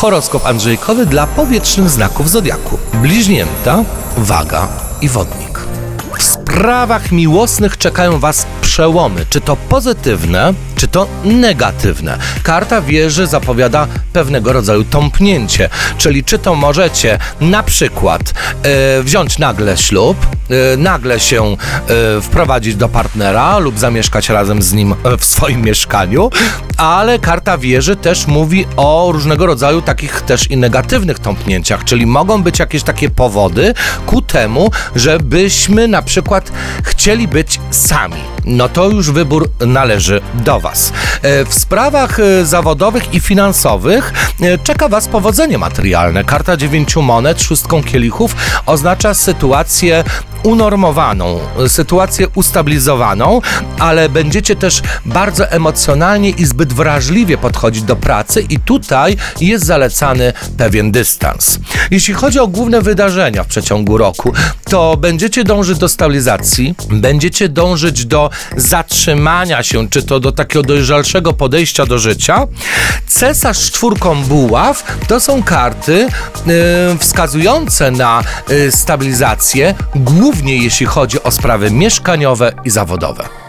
Horoskop Andrzejkowy dla powietrznych znaków zodiaku. Bliźnięta, waga i wodnik. W sprawach miłosnych czekają Was przełomy, czy to pozytywne, czy to negatywne. Karta wieży zapowiada pewnego rodzaju tąpnięcie, czyli czy to możecie na przykład e, wziąć nagle ślub, e, nagle się e, wprowadzić do partnera lub zamieszkać razem z nim w swoim mieszkaniu, ale karta wieży też mówi o różnego rodzaju takich też i negatywnych tąpnięciach, czyli mogą być jakieś takie powody ku temu, żebyśmy na przykład chcieli być sami. No to już wybór należy do Was. E, W sprawach e, zawodowych i finansowych e, czeka Was powodzenie materialne. Karta dziewięciu monet, szóstką kielichów oznacza sytuację unormowaną, sytuację ustabilizowaną, ale będziecie też bardzo emocjonalnie i zbyt wrażliwie podchodzić do pracy i tutaj jest zalecany pewien dystans. Jeśli chodzi o główne wydarzenia w przeciągu roku, to będziecie dążyć do stabilizacji, będziecie dążyć do zatrzymania się, czy to do takiego dojrzalszego podejścia do życia. Cesarz z czwórką buław to są karty y, wskazujące na y, stabilizację, głównie jeśli chodzi o sprawy mieszkaniowe i zawodowe.